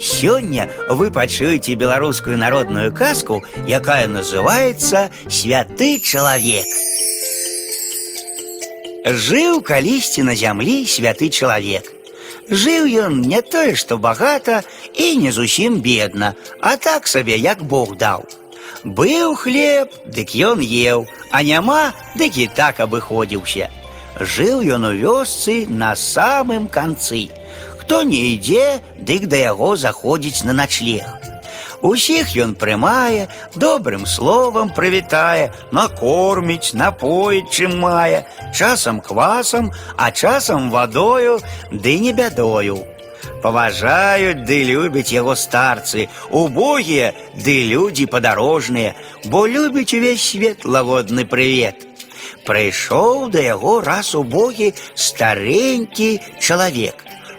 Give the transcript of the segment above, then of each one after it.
Сёння вы пачуеце беларускую народную казку, якая называется святы чалавек. Жыў калісьці на зямлі святы чалавек. Жыў ён не тое, што багата і не зусім бедна, а так сабе як Бог даў. Быў хлеб, дык ён еў, а няма, дык і так абыходзіўся. Жыў ён у вёсцы на самым канцы. Хто не ідзе, дык да яго заходзіць на начлег. Усіх ён прымае, добрым словам прывітае, накорміць, напоіць, чым мае, часам квасам, а часам вадою, ды не бядою. Паважаюць ды любяць яго старцы, убогія ды людзі падарожныя, бо любяць увесь свет лагодны прывет. Прыйшоў да яго раз убогі старенькі чалавек.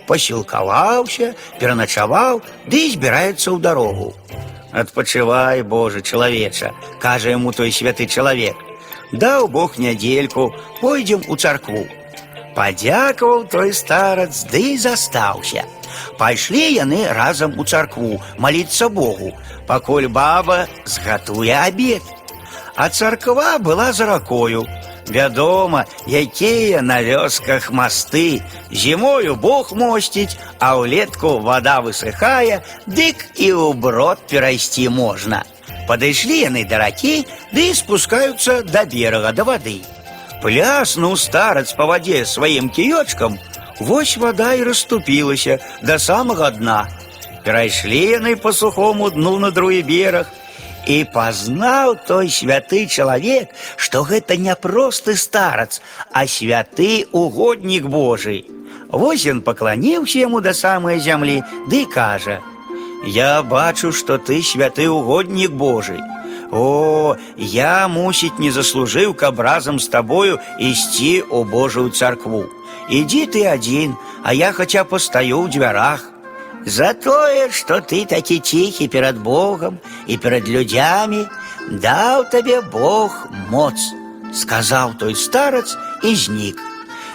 Пасілкаваўся, пераначаваў, ды збіраецца ў дарогу. Адпачывай, Божа, чалавеча, кажа яму той святы чалавек. Даў Бог нядзельку, пойдзем у царкву. Падзякаваў той старац, ды і застаўся. Пайшлі яны разам у царкву маліцца Богу, пакуль баба згатуе абед. А царква была за ракою. Вядома, якія на вёсках масты. Зімою Бог мосціць, а ўлетку вада высыхае, дык і ў брод перайсці можна. Падышлі яны да ракі, ды спускаюцца да берага да вады. Пляснуў старац па вадзе сваім кіёчкам, вось вада і расступілася да самага дна. Перайшлі яны па сухому дну на другі бераг, і пазнаў той святы чалавек, што гэта не просты старац, а святы угоднік Божий. Вось ён пакланіўся яму да самай зямлі, ды кажа: « Я бачу, што ты святы угоднік Божий. О, я, мусіць, не заслужыў, каб разам з табою ісці ў Божую царкву. Ідзі ты адзін, а я хаця пастаю ў дзвярах. За тое, што ты такі ціхі перад Богам і перад людзямі, даў табе Бог моц, сказаў той старац і знік.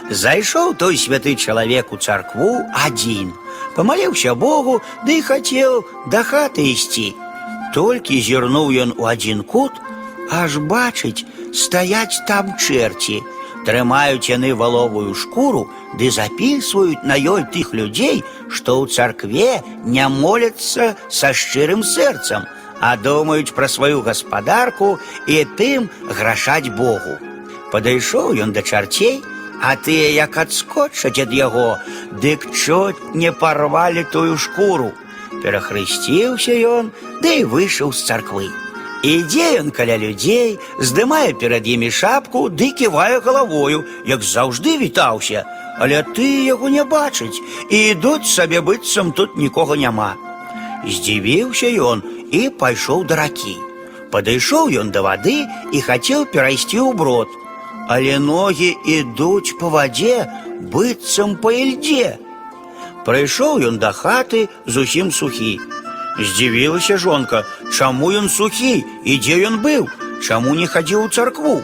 Зайшоў той святы чалавек у царкву адзін, памаліўся Богу, ды да хацеў да хаты ісці. Толькі зірнуў ён у адзін кут, аж бачыць, стаяць там чэрці, Трымаюць яны валовую шкуру ды запісваюць на ёй тых людзей, што ў царкве не моляцца са шчырым сэрцам, а думаюць пра сваю гаспадарку і тым грашаць Богу. Падышоў ён да чарцей, а тыя як адскочаць ад яго, дык чот не парвалі тую шкуру. Перахрысціўся ён, ды да і выйшаў з царквы. Ідзе ён каля людзей, здымае перад імі шапку ды ківае галавою, як заўжды вітаўся, але ты яго не бачыць і ідуць сабе быццам тут нікога няма. Здзівіўся ён і пайшоў да ракі. Падышоў ён да вады і хацеў перайсці ў брод, але ногі ідуць па вадзе быццам па ільдзе. Прыйшоў ён да хаты зусім сухі. Здзівілася жонка, чаму ён сухі і дзе ён быў, чаму не хадзіў у царкву.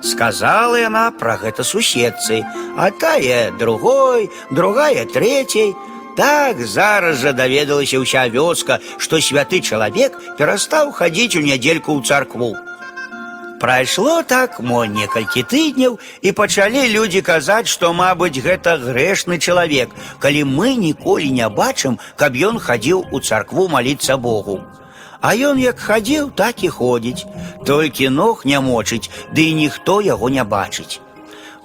Сказала яна пра гэта суседцы, а тая другой, другая трэцяй. Так зараз жа даведалася ўся вёска, што святы чалавек перастаў хадзіць у нядзельку ў царкву. Прайшло так мо некалькі тыдняў і пачалі людзі казаць, што, мабыць, гэта грэшны чалавек, калі мы ніколі не бачым, каб ён хадзіў у царкву маліцца Богу. А ён як хадзіў, так і ходзіць, толькі ног не мочыць, ды і ніхто яго не бачыць.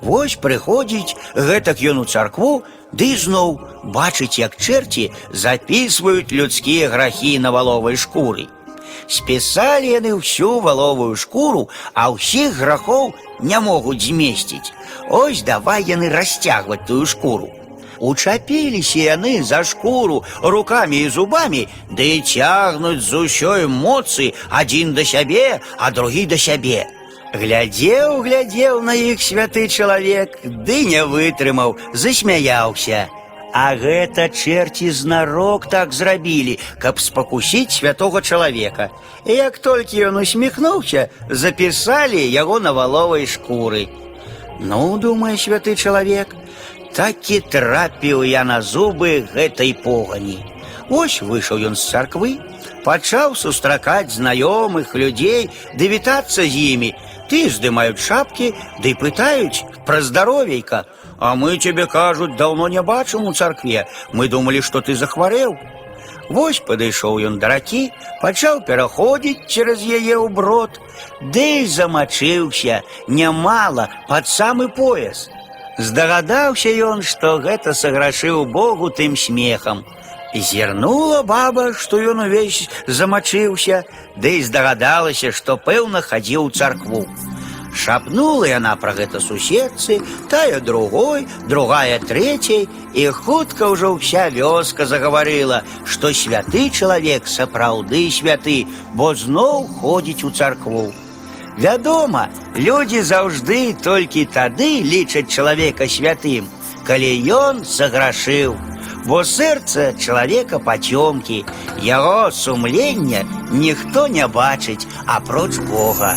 Вось прыходзіць гэтак ён у царкву, ды зноў бачыць, як чэрці запісваюць людскія грахі на валовай шкуры. Спісалі яны ўсю валовую шкуру, а ўсіх грахоў не могуць змесціць. Ось давай яны расцягваць тую шкуру. Учапіліся яны за шкуру рукамі і зубамі, ды і цягнуць з усёй моцы адзін да сябе, а другі да сябе. Глядзеў, глядзеў на іх святы чалавек, ды не вытрымаў, засмяяўся. А гэта чэрці знарок так зрабілі, каб спакусіць святого чалавека. І як толькі ён усміхнуўся, запісалі яго на валовай шкуры. Ну, думае святы чалавек, такі трапіў я на зубы гэтай погані. Ось выйшаў ён з царквы, пачаў сустракаць знаёмых людзей, ды вітацца з імі. Ты здымаюць шапкі, ды пытаюць пра здаровейка. А мы цябе кажуць, даўно не бачым у царкве. Мы думалі, што ты захварэў. Вось падышоў ён да ракі, пачаў пераходзіць цераз яе ў брод, ды замачыўся нямала пад самы пояс. Здагадаўся ён, што гэта саграшыў Богу тым смехам. Зірнула баба, што ён увесь замачыўся, ды і здагадалася, што пэўна хадзіў у царкву. Шапнула яна пра гэта суседцы, тая другой, другая трэцяй, і хутка ўжо ўся вёска загаварыла, што святы чалавек сапраўды святы, бо зноў ходзіць у царкву. Вядома, людзі заўжды толькі тады лічаць чалавека святым, калі ён саграшыў. Бо сэрца чалавека пацёмкі, яго сумлення ніхто не бачыць апроч Бога.